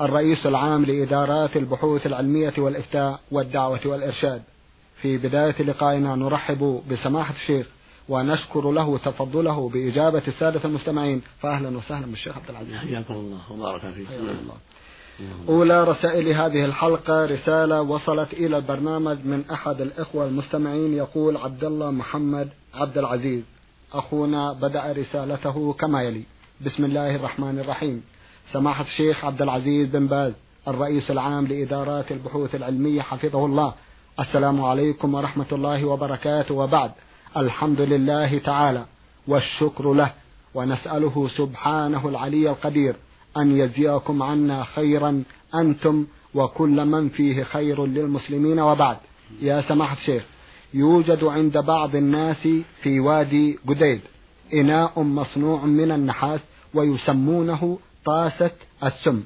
الرئيس العام لإدارات البحوث العلمية والإفتاء والدعوة والإرشاد. في بداية لقائنا نرحب بسماحة الشيخ ونشكر له تفضله بإجابة السادة المستمعين. فأهلا وسهلا بالشيخ عبد العزيز. حياكم الله وبارك فيك. الله. أولى رسائل هذه الحلقة رسالة وصلت إلى البرنامج من أحد الإخوة المستمعين يقول عبد الله محمد عبد العزيز. أخونا بدأ رسالته كما يلي. بسم الله الرحمن الرحيم. سماحة الشيخ عبد العزيز بن باز الرئيس العام لإدارات البحوث العلمية حفظه الله. السلام عليكم ورحمة الله وبركاته. وبعد الحمد لله تعالى والشكر له ونسأله سبحانه العلي القدير أن يجزيكم عنا خيرا أنتم وكل من فيه خير للمسلمين. وبعد يا سماحة الشيخ يوجد عند بعض الناس في وادي قديد إناء مصنوع من النحاس ويسمونه طاسة السم.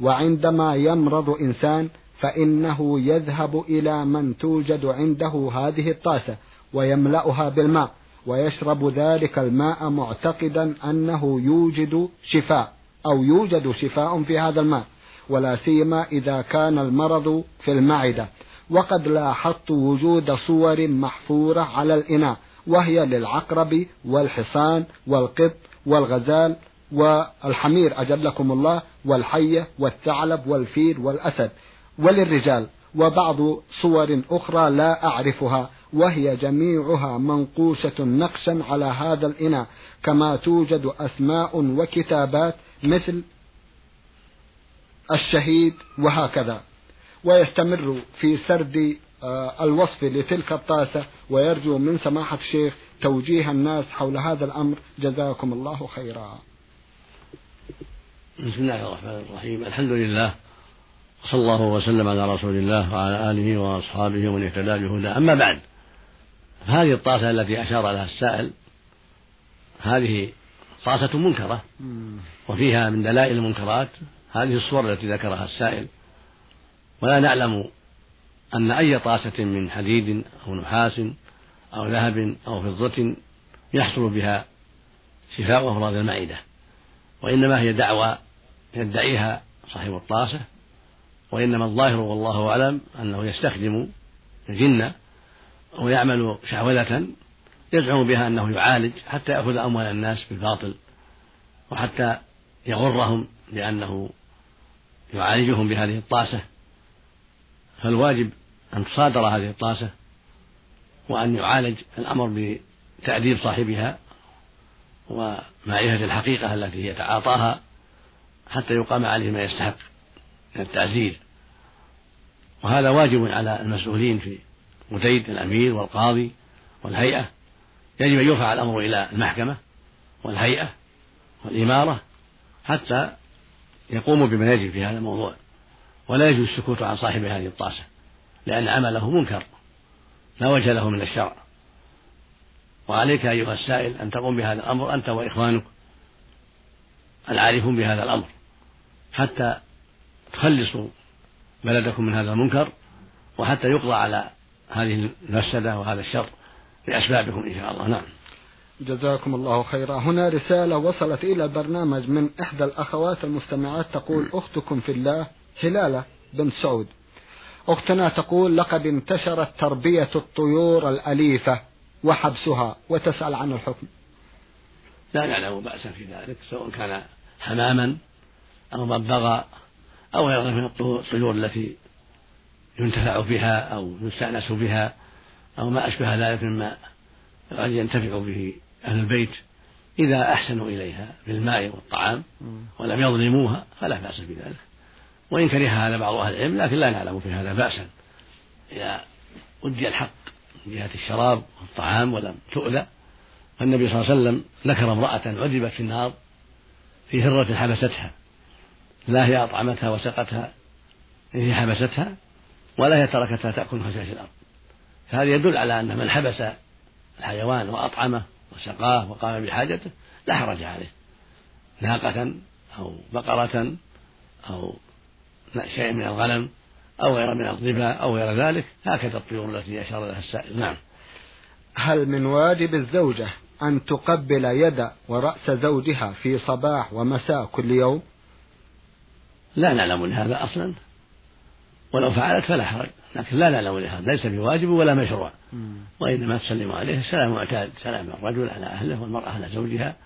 وعندما يمرض إنسان فإنه يذهب إلى من توجد عنده هذه الطاسة ويملأها بالماء ويشرب ذلك الماء معتقدا أنه يوجد شفاء أو يوجد شفاء في هذا الماء ولا سيما إذا كان المرض في المعدة. وقد لاحظت وجود صور محفورة على الإناء وهي للعقرب والحصان والقط والغزال والحمير أجلكم الله والحية والثعلب والفيل والأسد وللرجال وبعض صور أخرى لا أعرفها وهي جميعها منقوشة نقشا على هذا الإناء كما توجد أسماء وكتابات مثل الشهيد وهكذا. ويستمر في سرد الوصف لتلك الطاسة ويرجو من سماحة الشيخ توجيه الناس حول هذا الأمر. جزاكم الله خيرا. بسم الله الرحمن الرحيم. الحمد لله وصلى الله وسلم على رسول الله وعلى آله وأصحابه ومن اهتدى بهدى أما بعد فهذه الطاسة التي أشار لها السائل هذه طاسة منكرة وفيها من دلائل المنكرات هذه الصور التي ذكرها السائل. ولا نعلم أن أي طاسة من حديد أو نحاس أو ذهب أو فضة يحصل بها شفاء أمراض المعدة وإنما هي دعوى يدعيها صاحب الطاسة وإنما الظاهر والله أعلم أنه يستخدم الجن ويعمل شعوذة يزعم بها أنه يعالج حتى يأخذ أموال الناس بالباطل وحتى يغرهم بأنه يعالجهم بهذه الطاسة. فالواجب أن تصادر هذه الطاسة وأن يعالج الأمر بتأديب صاحبها ومعرفة الحقيقة التي يتعاطاها حتى يقام عليه ما يستحق من التعزير وهذا واجب على المسؤولين في متيد الأمير والقاضي والهيئة. يجب أن يرفع الأمر إلى المحكمة والهيئة والإمارة حتى يقوموا بما يجب في هذا الموضوع. ولا يجوز السكوت عن صاحب هذه الطاسة لأن عمله منكر لا وجه له من الشرع. وعليك أيها السائل أن تقوم بهذا الأمر أنت وإخوانك العارفون بهذا الأمر. حتى تخلصوا بلدكم من هذا المنكر وحتى يقضى على هذه المفسدة وهذا الشر لأسبابكم إن شاء الله. نعم. جزاكم الله خيرا. هنا رسالة وصلت إلى البرنامج من إحدى الأخوات المستمعات تقول أختكم في الله هلالة بن سعود. أختنا تقول لقد انتشرت تربية الطيور الأليفة وحبسها وتسأل عن الحكم. لا نعلم بأسا في ذلك سواء كان حماما أو ببغاء أو غيرها من الطيور التي ينتفع بها أو يستأنس بها أو ما أشبه ذلك مما قد ينتفع به أهل البيت إذا أحسنوا إليها بالماء والطعام ولم يظلموها فلا بأس بذلك. وإن كره هذا بعض أهل العلم لكن لا نعلم في هذا بأسا. إذا أدي الحق من جهة الشراب والطعام ولم تؤذى فالنبي صلى الله عليه وسلم ذكر امرأة عذبت في النار في هرة حبستها. لا هي أطعمتها وسقتها هي حبستها ولا هي تركتها تأكل خشاش الأرض. فهذا يدل على أن من حبس الحيوان وأطعمه وسقاه وقام بحاجته لا حرج عليه. ناقة أو بقرة أو شيء من الغنم أو غير من الظبا أو غير ذلك هكذا الطيور التي أشار لها السائل. نعم. هل من واجب الزوجة أن تقبل يد ورأس زوجها في صباح ومساء كل يوم؟ لا نعلم لهذا أصلا. ولو فعلت فلا حرج. لكن لا نعلم لهذا. ليس بواجب ولا مشروع. وإنما تسلم عليه السلام معتاد سلام الرجل على أهله والمرأة على زوجها.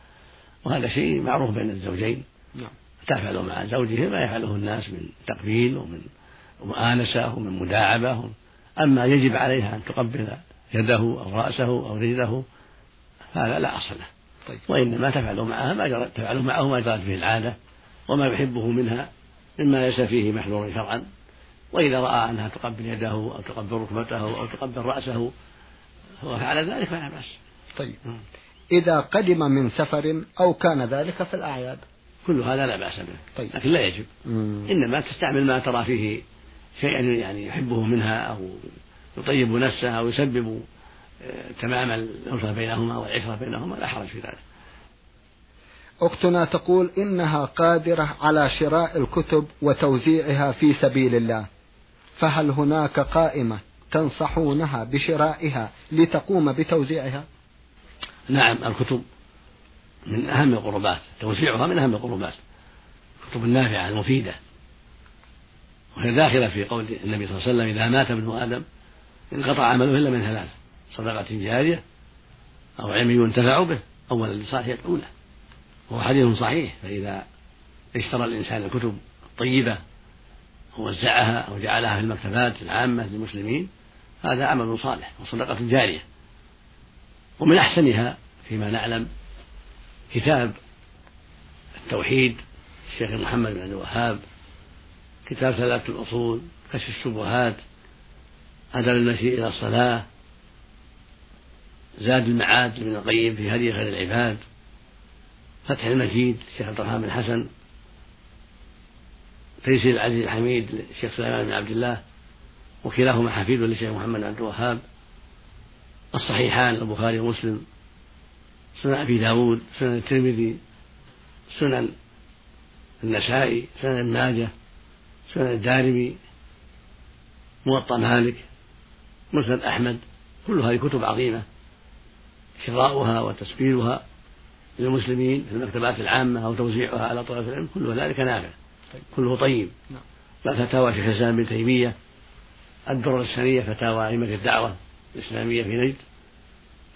وهذا شيء معروف بين الزوجين. نعم. تفعل مع زوجه ما يفعله الناس من تقبيل ومن مؤانسة ومن مداعبة. أما يجب عليها أن تقبل يده أو رأسه أو رجله هذا لا أصل له. طيب. وإنما تفعل معها ما جرت تفعل معه ما جرت به العادة وما يحبه منها. مما ليس فيه محذور شرعا. وإذا رأى أنها تقبل يده أو تقبل ركبته أو تقبل رأسه وفعل ذلك فلا بأس. طيب. إذا قدم من سفر أو كان ذلك في الأعياد كل هذا لا بأس به. طيب. لكن لا يجب. مم. إنما تستعمل ما ترى فيه شيئا يعني يحبه منها أو يطيب نفسه أو يسبب آه، تمام الألفة بينهما والعشرة بينهما لا حرج في ذلك. أختنا تقول إنها قادرة على شراء الكتب وتوزيعها في سبيل الله. فهل هناك قائمة تنصحونها بشرائها لتقوم بتوزيعها؟ نعم الكتب من أهم القربات توزيعها من أهم القربات. الكتب النافعة المفيدة وهي داخلة في قول النبي صلى الله عليه وسلم إذا مات ابن آدم انقطع عمله إلا من ثلاث صدقة جارية أو علم ينتفع به أو ولد له وهو حديث صحيح فإذا اشترى الإنسان الكتب الطيبة ووزعها أو جعلها في المكتبات العامة للمسلمين هذا عمل صالح وصدقة جارية. ومن أحسنها فيما نعلم كتاب التوحيد الشيخ محمد بن الوهاب كتاب ثلاثة الأصول كشف الشبهات أدب المشي إلى الصلاة زاد المعاد لابن القيم في هدي خير العباد. فتح المجيد الشيخ عبد الرحمن بن حسن تيسير العزيز الحميد للشيخ سليمان بن عبد الله وكلاهما حفيد للشيخ محمد عبد الوهاب الصحيحان البخاري ومسلم سنن أبي داود سنن الترمذي سنن النسائي سنن ابن ماجه سنن الدارمي موطأ مالك مسند أحمد كل هذه كتب عظيمة شراؤها وتسبيلها للمسلمين في المكتبات العامة أو توزيعها على طلبة العلم كل ذلك نافع كله طيب. نعم. فتاوى شيخ الإسلام ابن تيمية الدرر السنية فتاوى أئمة الدعوة الإسلامية في نجد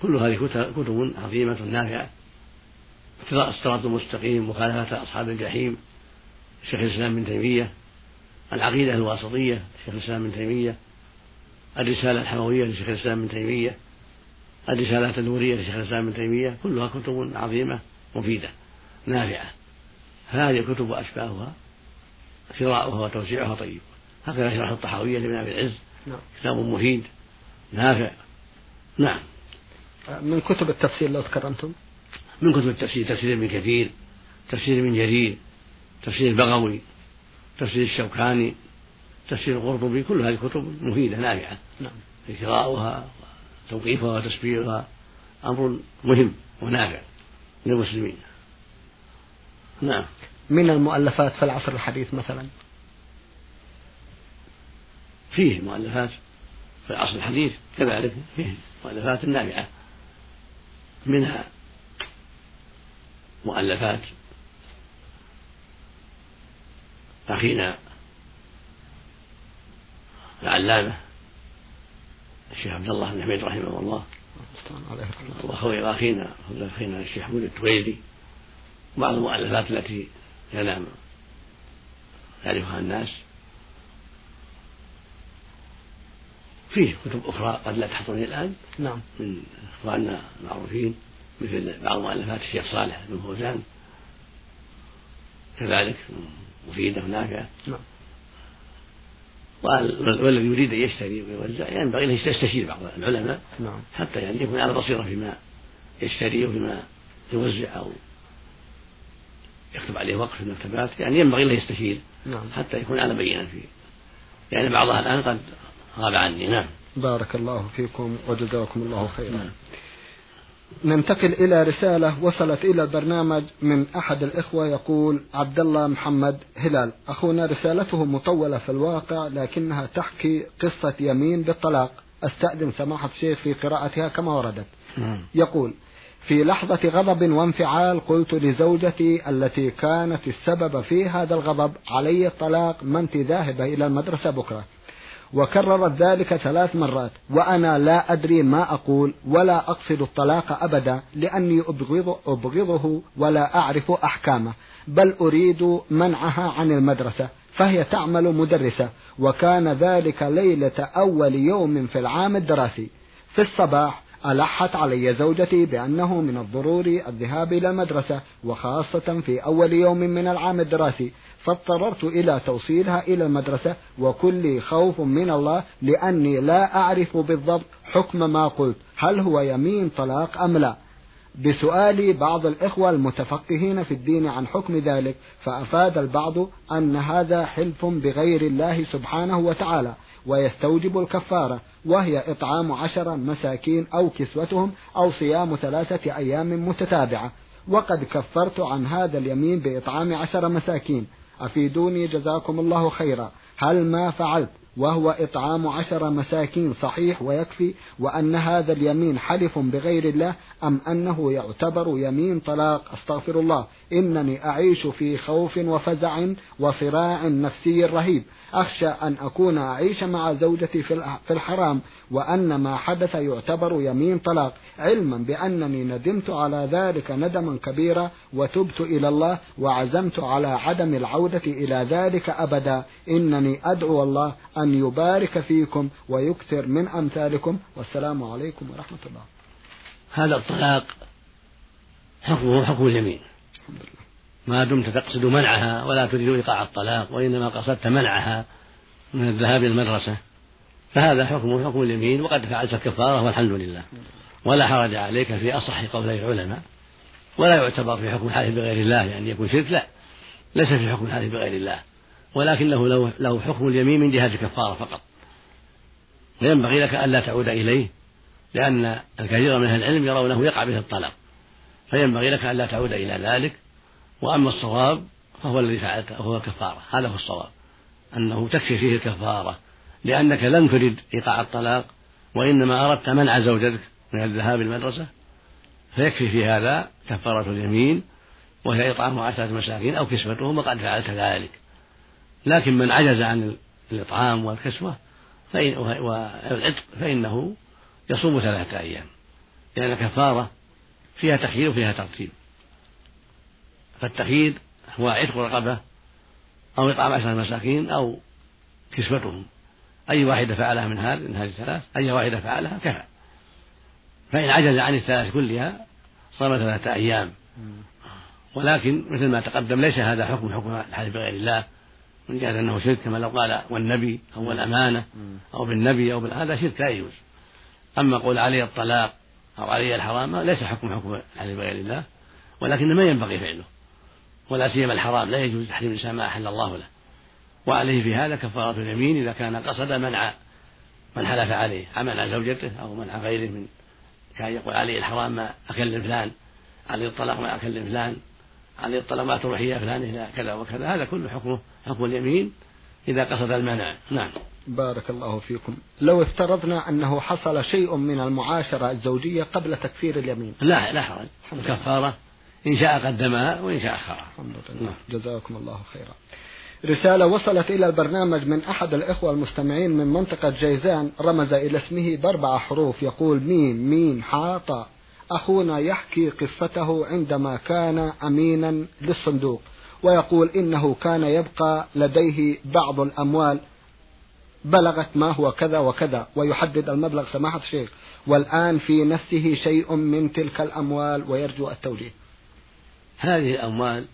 كل هذه كتب عظيمة نافعة. اقتضاء الصراط المستقيم مخالفة أصحاب الجحيم شيخ الإسلام ابن تيمية العقيدة الواسطية شيخ الإسلام ابن تيمية الرسالة الحموية لشيخ الإسلام ابن تيمية الرسالات النورية لشيخ الإسلام ابن تيمية كلها كتب عظيمة مفيدة نافعة. هذه الكتب وأشباهها قراءها وتوسيعها طيب. هكذا شرح الطحاوية لابن أبي العز. نعم. كتاب مفيد نافع. نعم. من كتب التفسير لو تكرمتم من كتب التفسير؟ تفسير ابن كثير تفسير ابن جرير تفسير البغوي تفسير الشوكاني تفسير القرطبي كل هذه كتب مفيدة نافعة. نعم. قراءها وتوقيفها وتسبيحها أمر مهم ونافع للمسلمين. نعم. من المؤلفات في العصر الحديث مثلا؟ فيه مؤلفات في العصر الحديث كذلك فيه مؤلفات نافعة. منها مؤلفات أخينا العلامة الشيخ عبد الله بن حميد رحمه الله. وأخينا أخينا الشيخ حمود التويلي وبعض المؤلفات التي ينام يعرفها الناس. فيه كتب أخرى قد لا تحضرني الآن. نعم. من إخواننا المعروفين مثل بعض مؤلفات الشيخ صالح بن فوزان. كذلك مفيدة ونافعة نعم. والذي يريد أن يشتري ويوزع ينبغي أن يستشير بعض العلماء نعم. حتى يعني يكون على بصيرة فيما يشتري وفيما يوزع أو يكتب عليه وقف في المكتبات يعني ينبغي له يستشير نعم. حتى يكون على بينة فيه يعني بعضها الآن قد غاب عني نعم بارك الله فيكم وجزاكم الله خيرا نعم. ننتقل إلى رسالة وصلت إلى البرنامج من أحد الإخوة يقول عبد الله محمد هلال. أخونا رسالته مطولة في الواقع لكنها تحكي قصة يمين بالطلاق. أستأذن سماحة الشيخ في قراءتها كما وردت. نعم. يقول في لحظة غضب وانفعال قلت لزوجتي التي كانت السبب في هذا الغضب علي الطلاق ما انت ذاهبة إلى المدرسة بكرة. وكررت ذلك ثلاث مرات وأنا لا أدري ما أقول ولا أقصد الطلاق أبدا لأني أبغض أبغضه ولا أعرف أحكامه بل أريد منعها عن المدرسة فهي تعمل مدرسة وكان ذلك ليلة أول يوم في العام الدراسي. في الصباح ألحت علي زوجتي بأنه من الضروري الذهاب إلى المدرسة وخاصة في أول يوم من العام الدراسي. فاضطررت إلى توصيلها إلى المدرسة وكلي خوف من الله لأني لا أعرف بالضبط حكم ما قلت هل هو يمين طلاق أم لا. بسؤال بعض الإخوة المتفقهين في الدين عن حكم ذلك فأفاد البعض أن هذا حلف بغير الله سبحانه وتعالى ويستوجب الكفارة وهي إطعام عشر مساكين أو كسوتهم أو صيام ثلاثة أيام متتابعة. وقد كفرت عن هذا اليمين بإطعام عشر مساكين. أفيدوني جزاكم الله خيرا. هل ما فعلت وهو إطعام عشر مساكين صحيح ويكفي وأن هذا اليمين حلف بغير الله أم أنه يعتبر يمين طلاق؟ أستغفر الله. إنني أعيش في خوف وفزع وصراع نفسي رهيب. أخشى أن أكون أعيش مع زوجتي في الحرام وأن ما حدث يعتبر يمين طلاق علما بأنني ندمت على ذلك ندما كبيرا وتبت إلى الله وعزمت على عدم العودة إلى ذلك أبدا. إنني أدعو الله أن يبارك فيكم ويكثر من أمثالكم. والسلام عليكم ورحمة الله. هذا الطلاق حكمه حكم اليمين. ما دمت تقصد منعها ولا تريد إيقاع الطلاق وإنما قصدت منعها من الذهاب إلى المدرسة. فهذا حكمه حكم اليمين وقد فعلت الكفارة والحمد لله. ولا حرج عليك في أصح قولي العلماء. ولا يعتبر في حكم الحالف بغير الله يعني يكون شرك لا. ليس في حكم الحالف بغير الله. ولكنه له له حكم اليمين من جهة الكفارة فقط. فينبغي لك ألا تعود إليه لأن الكثير من أهل العلم يرونه يقع به الطلاق. فينبغي لك ألا تعود إلى ذلك وأما الصواب فهو الذي فعلته وهو الكفارة هذا هو الصواب. أنه تكفي فيه الكفارة. لأنك لم ترد إيقاع الطلاق وإنما أردت منع زوجتك من الذهاب المدرسة فيكفي في هذا كفارة اليمين وهي إطعام عشرة مساكين أو كسوتهم وقد فعلت ذلك. لكن من عجز عن الإطعام والكسوة فإن والعتق فإنه يصوم ثلاثة أيام. لأن الكفارة فيها تخيير وفيها ترتيب. فالتخيير هو عتق رقبة أو إطعام عشرة مساكين أو كسوتهم. أي واحدة فعلها من هذه من هذه الثلاث أي واحدة فعلها كفى. فإن عجز عن الثلاث كلها صام ثلاثة أيام. ولكن مثل ما تقدم ليس هذا حكم حكم الحلف بغير الله. من جهة أنه شرك كما لو قال والنبي أو الأمانة أو بالنبي أو هذا شرك لا يجوز. أما قول علي الطلاق أو علي الحرام ليس حكم حكم الحلف بغير الله. ولكن ما ينبغي فعله. ولا سيما الحرام لا يجوز تحريم الإنسان ما أحل الله له. وعليه في هذا كفارة اليمين إذا كان قصد منع من حلف عليه منع زوجته أو منع غيره من كان يقول علي الحرام ما أكل فلان علي الطلاق ما أكل فلان علي الطلاق ما تروح يا فلان إلى كذا وكذا. هذا كله حكمه حكم اليمين إذا قصد المنع. نعم. بارك الله فيكم. لو افترضنا أنه حصل شيء من المعاشرة الزوجية قبل تكفير اليمين. لا لا حرج. الكفارة إن شاء قدمها وإن شاء أخرها الحمد لله. جزاكم الله خيرا. رسالة وصلت إلى البرنامج من أحد الإخوة المستمعين من منطقة جيزان رمز إلى اسمه بأربع حروف يقول ميم ميم حاطة. أخونا يحكي قصته عندما كان أمينا للصندوق ويقول إنه كان يبقى لديه بعض الأموال. بلغت ما هو كذا وكذا ويحدد المبلغ سماحة الشيخ. والآن في نفسه شيء من تلك الأموال ويرجو التوجيه هذه الأموال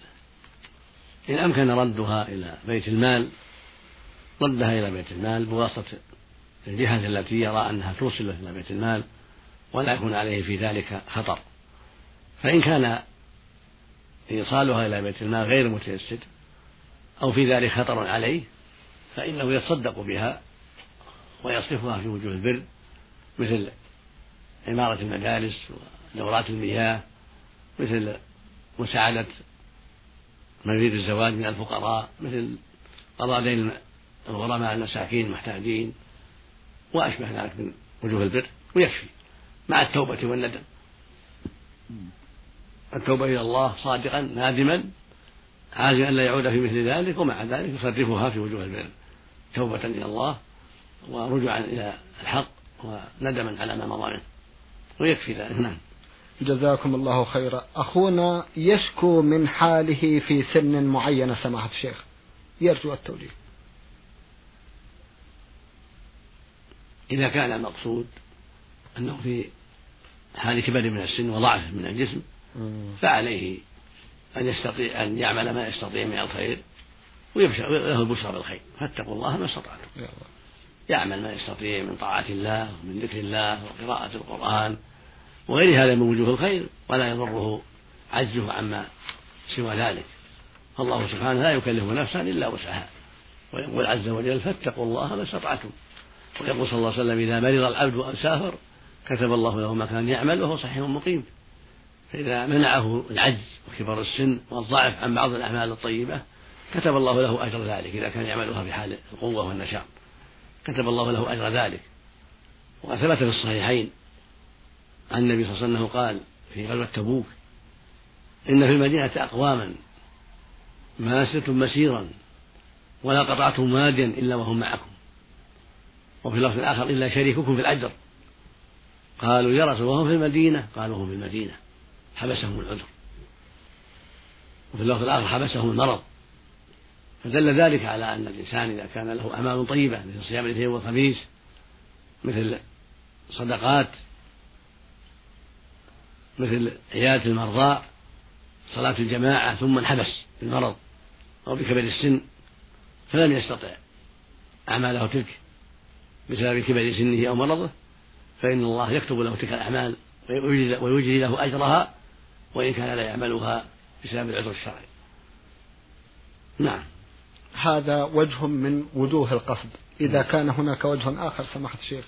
إن أمكن ردها إلى بيت المال ردها إلى بيت المال بواسطة الجهة التي يرى أنها توصل إلى بيت المال ولا يكون عليه في ذلك خطر. فإن كان إيصالها إلى بيت المال غير متيسر أو في ذلك خطر عليه فإنه يتصدق بها ويصرفها في وجوه البر مثل عمارة المدارس ودورات المياه مثل من يريد الزواج من الفقراء مثل قضاء دين الغرماء المساكين المحتاجين وأشبه ذلك من وجوه البر ويكفي مع التوبة والندم. التوبة إلى الله صادقا نادما عازما أن لا يعود في مثل ذلك ومع ذلك يصرفها في وجوه البر. توبة إلى الله ورجوعا إلى الحق وندما على ما مضى منه. ويكفي ذلك. نعم. جزاكم الله خيرا. أخونا يشكو من حاله في سن معينة سماحة الشيخ. يرجو التوجيه. إذا كان المقصود أنه في حال كبر من السن وضعف من الجسم فعليه أن يستطيع أن يعمل ما يستطيع من الخير ويبشر له البشرى بالخير. فاتقوا الله ما استطعتم. يعمل ما يستطيع من طاعة الله ومن ذكر الله وقراءة القرآن. وغير هذا من وجوه الخير ولا يضره عجزه عما سوى ذلك. فالله سبحانه لا يكلف نفسا إلا وسعها. ويقول عز وجل فاتقوا الله ما استطعتم. ويقول صلى الله عليه وسلم إذا مرض العبد أو سافر كتب الله له ما كان يعمل وهو صحيح مقيم. فإذا منعه العجز وكبر السن والضعف عن بعض الأعمال الطيبة كتب الله له أجر ذلك إذا كان يعملها في حال القوة والنشاط. كتب الله له أجر ذلك. وقد ثبت في الصحيحين عن النبي صلى الله عليه وسلم قال في غزوة تبوك إن في المدينة أقواما ما سرتم مسيرا ولا قطعتم واديا إلا وهم معكم. وفي اللفظ الآخر إلا شريككم في الأجر. قالوا يا رسول وهم في المدينة؟ قالوا هم في المدينة. حبسهم العذر. وفي اللفظ الآخر حبسهم المرض. فدل ذلك على أن الإنسان إذا كان له أعمال طيبة مثل صيام الاثنين والخميس مثل صدقات مثل عيادة المرضى صلاة الجماعة ثم انحبس بالمرض أو بكبر السن فلم يستطع. أعماله تلك بسبب كبر سنه أو مرضه فإن الله يكتب له تلك الأعمال ويجري له أجرها وإن كان لا يعملها بسبب العذر الشرعي. نعم. هذا وجه من وجوه القصد. إذا كان هناك وجه آخر سماحة الشيخ.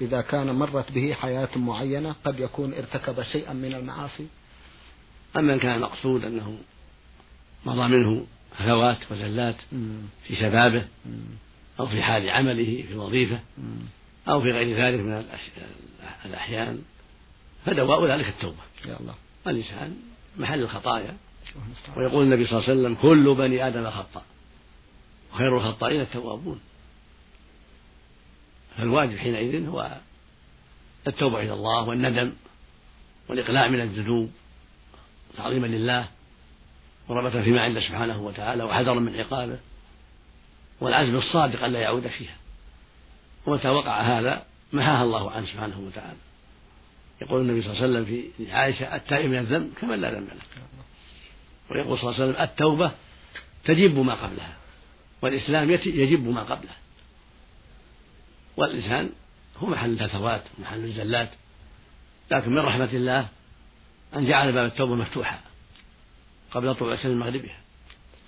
إذا كان مرت به حياة معينة قد يكون ارتكب شيئا من المعاصي؟ أما إن كان المقصود أنه مضى منه هفوات وزلات في شبابه أو في حال عمله في الوظيفة أو في غير ذلك من الأحيان فدواء ذلك التوبة. يا الله. الإنسان محل الخطايا. ويقول النبي صلى الله عليه وسلم كل بني آدم خطأ وخير الخطائين التوابون. فالواجب حينئذ هو التوبة إلى الله والندم والإقلاع من الذنوب تعظيما لله ورغبة فيما عنده سبحانه وتعالى وحذرا من عقابه والعزم الصادق ألا يعود فيها ومتى وقع هذا محاها الله عنه سبحانه وتعالى يقول النبي صلى الله عليه وسلم في عائشة التائب من الذنب كمن لا ذنب له ويقول صلى الله عليه وسلم التوبة تجب ما قبلها والإسلام يجب ما قبله والإنسان هو محل الهفوات ومحل الزلات لكن من رحمة الله أن جعل باب التوبة مفتوحا قبل طلوع سن مغربها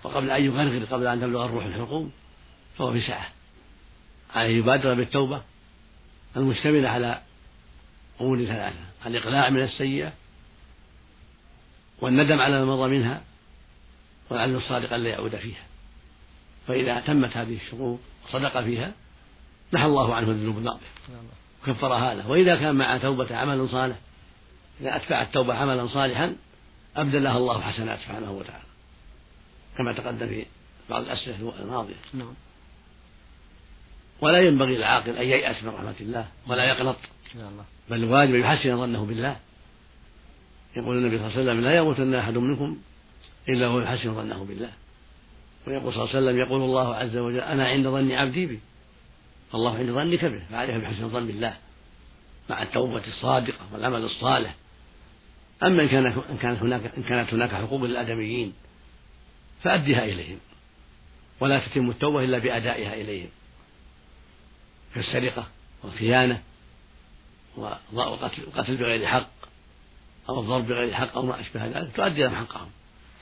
وقبل أن يغرغر قبل أن تبلغ الروح الحلقوم فهو في سعة عليه يبادر بالتوبة المشتملة على أمور ثلاثة الإقلاع من السيئة والندم على ما مضى منها والعزم الصادق ألا يعود فيها. فإذا تمت هذه الشروط وصدق فيها محى الله عنه الذنوب الماضية وكفرها له وإذا كان مع توبة عمل صالح إذا أتبع التوبة عملا صالحا أبدلها الله حسنات سبحانه وتعالى. كما تقدم في بعض الأسئلة الماضية. نعم. ولا ينبغي للعاقل أن ييأس من رحمة الله ولا يقنط بل الواجب يحسن ظنه بالله. يقول النبي صلى الله عليه وسلم لا يموتن أحد منكم إلا وهو يحسن ظنه بالله. ويقول صلى الله عليه وسلم يقول الله عز وجل أنا عند ظن عبدي بي. فالله عند ظنك به فعليك بحسن الظن بالله مع التوبة الصادقة والعمل الصالح. أما إن كانت إن كانت هناك إن كانت هناك حقوق للآدميين فأدها إليهم. ولا تتم التوبة إلا بأدائها إليهم. كالسرقة والخيانة والقتل بغير حق أو الضرب بغير حق أو ما أشبه ذلك تؤدي لهم حقهم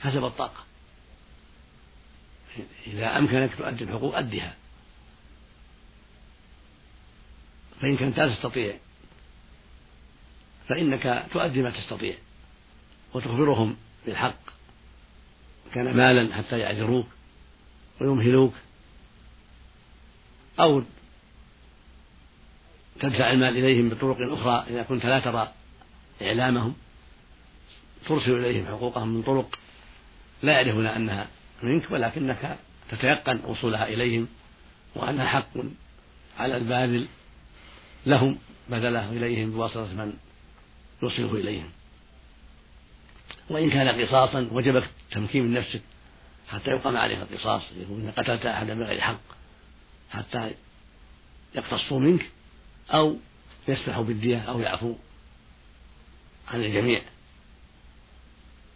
حسب الطاقة. إذا أمكنك تؤدي الحقوق أدها. فإن كنت لا تستطيع فإنك تؤدي ما تستطيع وتخبرهم بالحق كان مالا حتى يعذروك ويمهلوك أو تدفع المال إليهم بطرق أخرى إذا كنت لا ترى إعلامهم ترسل إليهم حقوقهم من طرق لا يعرفون أنها منك ولكنك تتيقن وصولها إليهم وأنها حق على الباذل لهم بذله إليهم بواسطة من يوصله إليهم. وإن كان قصاصا وجب تمكين من نفسك حتى يقام عليك القصاص يقول إن قتلت أحدا بغير حق حتى يقتصوا منك أو يسمحوا بالدية أو يعفو عن الجميع.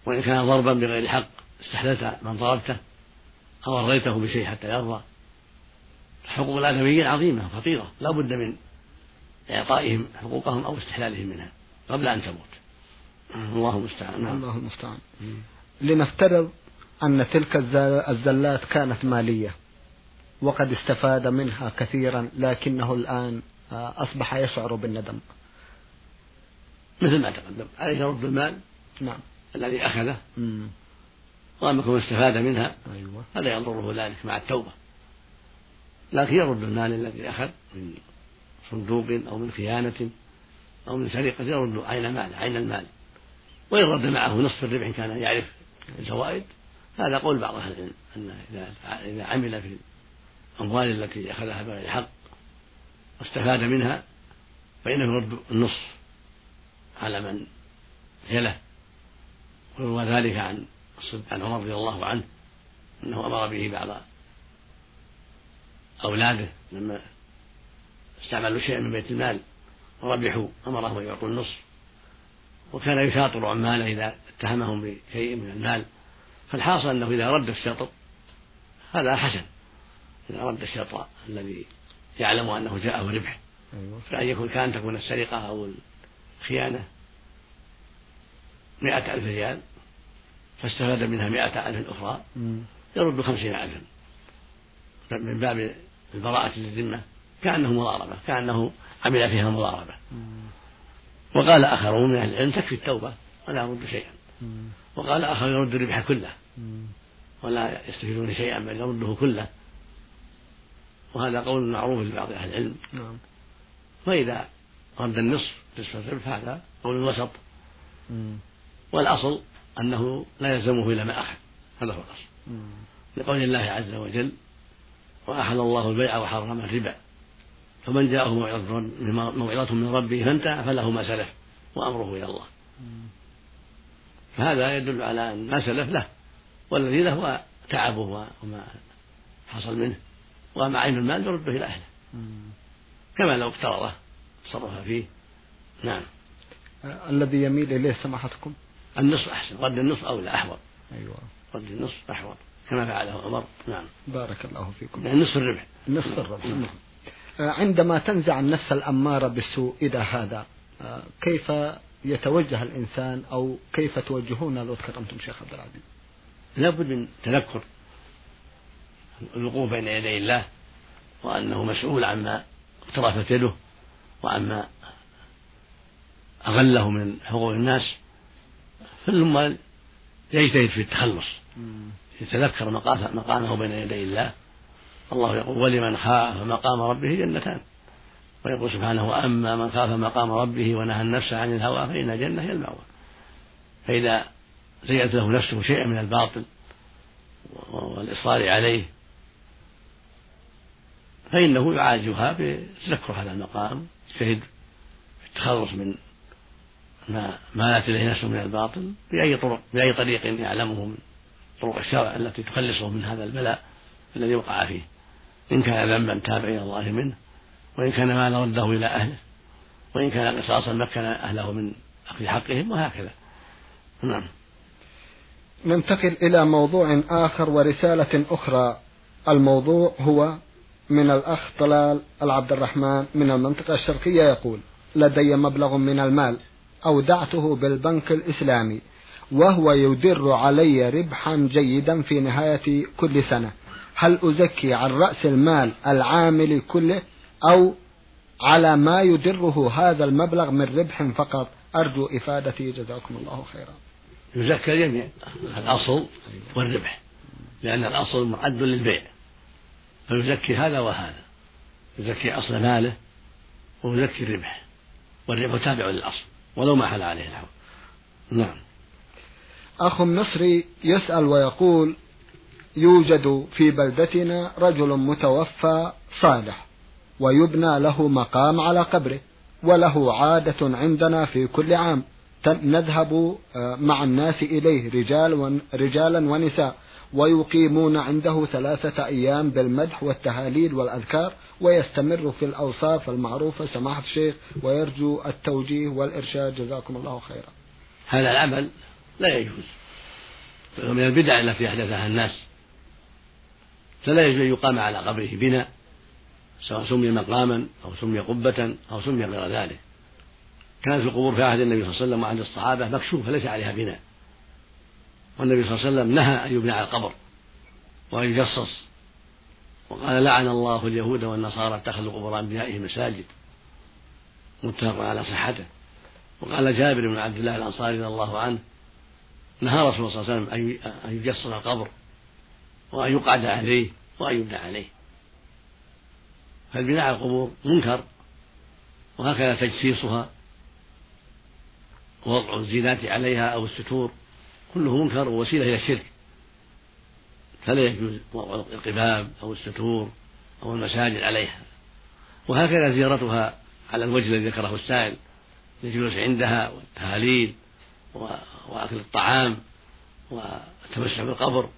وإن كان ضربا بغير حق استحللت من ضربته أو أرضيته بشيء حتى يرضى حقوق الآدميين عظيمة خطيرة لا بد من إعطائهم حقوقهم أو استحلالهم منها قبل أن تموت. الله المستعان. نعم. الله المستعان. لنفترض أن تلك الزلات كانت مالية وقد استفاد منها كثيرا لكنه الآن آه، أصبح يشعر بالندم. مثل ما تقدم. عليه رد المال نعم. الذي أخذه. وأما يكون استفاد منها أيوة. فلا يضره ذلك مع التوبة. لكن يرد المال الذي أخذ من صندوق أو من خيانة أو من سرقة يرد عين مال عين المال. وإن رد معه نصف الربح إن كان يعرف الفوائد هذا قول بعض أهل العلم أن إذا عمل في الأموال التي أخذها بغير حق واستفاد منها فإنه يرد النصف على من هله ويروى ذلك عن عن عمر رضي الله عنه أنه أمر به بعض أولاده لما استعملوا شيئا من بيت المال وربحوا أمرهم أن يعطوا النصف. وكان يشاطر عماله إذا اتهمهم بشيء من المال. فالحاصل أنه إذا رد الشطر هذا حسن. إذا رد الشطر الذي يعلم أنه جاءه ربح. أيوة. فأن يكون كان تكون السرقة أو الخيانة مئة ألف ريال فاستفاد منها مئة ألف أخرى يرد خمسين ألفا. من باب البراءة للذمة كأنه مضاربة كأنه عمل فيها مضاربة وقال آخرون من أهل العلم تكفي التوبة ولا يرد شيئا. وقال آخر يرد الربح كله. ولا يستفيدون شيئا بل يرده كله. وهذا قول معروف لبعض أهل العلم. نعم. فإذا رد النصف نصف الربح هذا قول وسط والأصل أنه لا يلزمه إلا ما أخذ. هذا هو الأصل. لقول الله عز وجل وأحل الله البيع وحرم الربا. فمن جاءه موعظة من ربه فانتهى فله ما سلف وأمره إلى الله. فهذا يدل على أن ما سلف له والذي له هو تعبه وما حصل منه وأما عين المال يرده إلى أهله. كما لو اقترضه تصرف فيه. نعم. الذي يميل إليه سماحتكم؟ النصف أحسن. رد النصف أولى أحوط. أيوة. رد النصف أحوط. كما فعله عمر. نعم. بارك الله فيكم. يعني نصف الربح. نصف الربح. نعم. عندما تنزع النفس الأمارة بالسوء إلى هذا آه، كيف يتوجه الإنسان أو كيف توجهون؟ لو تكرمتم شيخ عبد العزيز. لابد من تذكر الوقوف بين يدي الله وأنه مسؤول عما اقترفت يده وعما أغله من حقوق الناس ثم يجتهد في التخلص يتذكر مقامه بين يدي الله. الله يقول ولمن خاف مقام ربه جنتان. ويقول سبحانه وأما من خاف مقام ربه ونهى النفس عن الهوى فإن الجنة هي المأوى. فإذا زينت له نفسه شيئا من الباطل والإصرار عليه فإنه يعالجها بتذكر هذا المقام يجتهد في التخلص من ما مالت إليه نفسه من الباطل بأي طرق بأي طريق يعلمه من طرق الشرع التي تخلصه من هذا البلاء الذي وقع فيه. إن كان ذنبا تاب إلى الله منه وإن كان مالا رده إلى أهله وإن كان قصاصا مكن أهله من أخذ حقهم وهكذا. نعم. ننتقل إلى موضوع آخر ورسالة أخرى. الموضوع هو من الأخ طلال العبد الرحمن من المنطقة الشرقية يقول لدي مبلغ من المال أودعته بالبنك الإسلامي وهو يدر علي ربحا جيدا في نهاية كل سنة. هل أزكي عن رأس المال العامل كله أو على ما يدره هذا المبلغ من ربح فقط؟ أرجو إفادتي. جزاكم الله خيرا. يزكى الجميع الأصل والربح. لأن الأصل معد للبيع. فيزكي هذا وهذا. يزكي أصل ماله ويزكي الربح. والربح تابع للأصل. ولو ما حل عليه الحول. نعم. أخ مصري يسأل ويقول يوجد في بلدتنا رجل متوفى صالح ويبنى له مقام على قبره وله عادة عندنا في كل عام. نذهب آه، مع الناس إليه رجال رجالا ونساء ويقيمون عنده ثلاثة أيام بالمدح والتهاليل والأذكار ويستمر في الأوصاف المعروفة سماحة الشيخ ويرجو التوجيه والإرشاد. جزاكم الله خيرا. هذا العمل لا يجوز من البدع التي أحدثها الناس. فلا يجوز أن يقام على قبره بناء سواء سمي مقاما أو سمي قبة أو سمي غير ذلك. كانت القبور في عهد النبي صلى الله عليه وسلم وعهد الصحابة مكشوفة ليس عليها بناء. والنبي صلى الله عليه وسلم نهى أن يبنى على القبر وأن يجصص. وقال لعن الله اليهود والنصارى اتخذوا قبور أنبيائهم مساجد متفق على صحته. وقال جابر بن عبد الله الأنصاري رضي الله عنه نهى رسول الله صلى الله عليه وسلم أن يجصص القبر وأن يقعد عليه وأن يبنى عليه. فالبناء على القبور منكر وهكذا تجسيسها ووضع الزينات عليها أو الستور كله منكر ووسيلة إلى الشرك. فلا يجوز وضع القباب أو الستور أو المساجد عليها. وهكذا زيارتها على الوجه الذي ذكره السائل الجلوس عندها والتهاليل وأكل الطعام والتمسح بالقبر.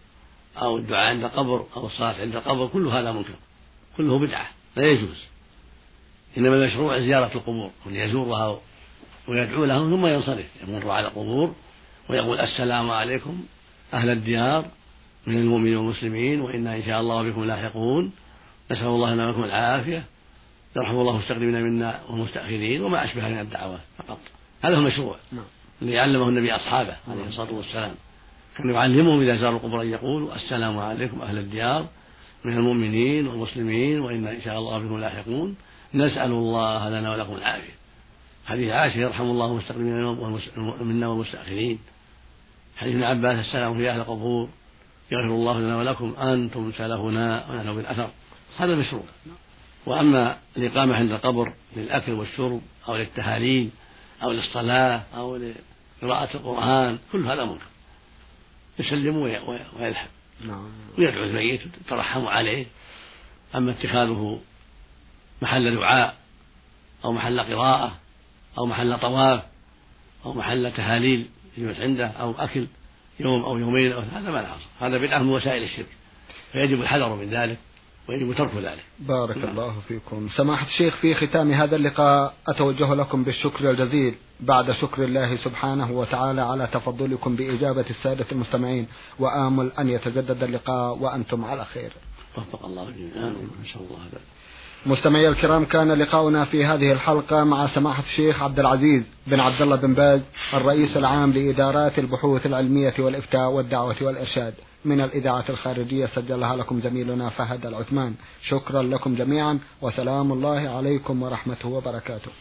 أو الدعاء عند القبر أو الصلاة عند القبر كل هذا منكر. كله بدعة لا يجوز. إنما المشروع زيارة القبور وأن يزورها ويدعو لهم ثم ينصرف. يمر على القبور ويقول السلام عليكم أهل الديار من المؤمنين والمسلمين وإنا إن شاء الله بكم لاحقون. نسأل الله لنا ولكم العافية. يرحم الله المستقدمين منا والمستأخرين وما أشبه من الدعوات فقط. هذا هو المشروع. نعم. الذي علمه النبي أصحابه عليه الصلاة والسلام. كان يعلمهم إذا زاروا القبور أن يقولوا السلام عليكم أهل الديار من المؤمنين والمسلمين وإنا إن شاء الله بكم لاحقون. نسأل الله لنا ولكم العافية. حديث عائشة يرحم الله المستقدمين منا والمستأخرين. حديث ابن عباس السلام في أهل القبور. يغفر الله لنا ولكم أنتم سلفنا ونحن بالأثر. هذا مشروع وأما الإقامة عند القبر للأكل والشرب أو للتهاليل أو للصلاة أو لقراءة القرآن كل هذا منكر. يسلم ويذهب نعم. ويدعو الميت ويترحم عليه. أما اتخاذه محل دعاء أو محل قراءة أو محل طواف أو محل تهاليل يجلس عنده أو أكل يوم أو يومين أو هذا ما له هذا بدعة من وسائل الشرك. فيجب الحذر من ذلك. ويجب ترك ذلك. بارك نعم. الله فيكم. سماحة الشيخ في ختام هذا اللقاء أتوجه لكم بالشكر الجزيل بعد شكر الله سبحانه وتعالى على تفضلكم بإجابة السادة المستمعين وآمل أن يتجدد اللقاء وأنتم على خير. وفق الله جميعا إن شاء الله. هذا مستمعي الكرام كان لقاؤنا في هذه الحلقة مع سماحة الشيخ عبد العزيز بن عبد الله بن باز الرئيس العام لإدارات البحوث العلمية والإفتاء والدعوة والإرشاد. من الإذاعة الخارجية سجلها لكم زميلنا فهد العثمان. شكرا لكم جميعا وسلام الله عليكم ورحمته وبركاته.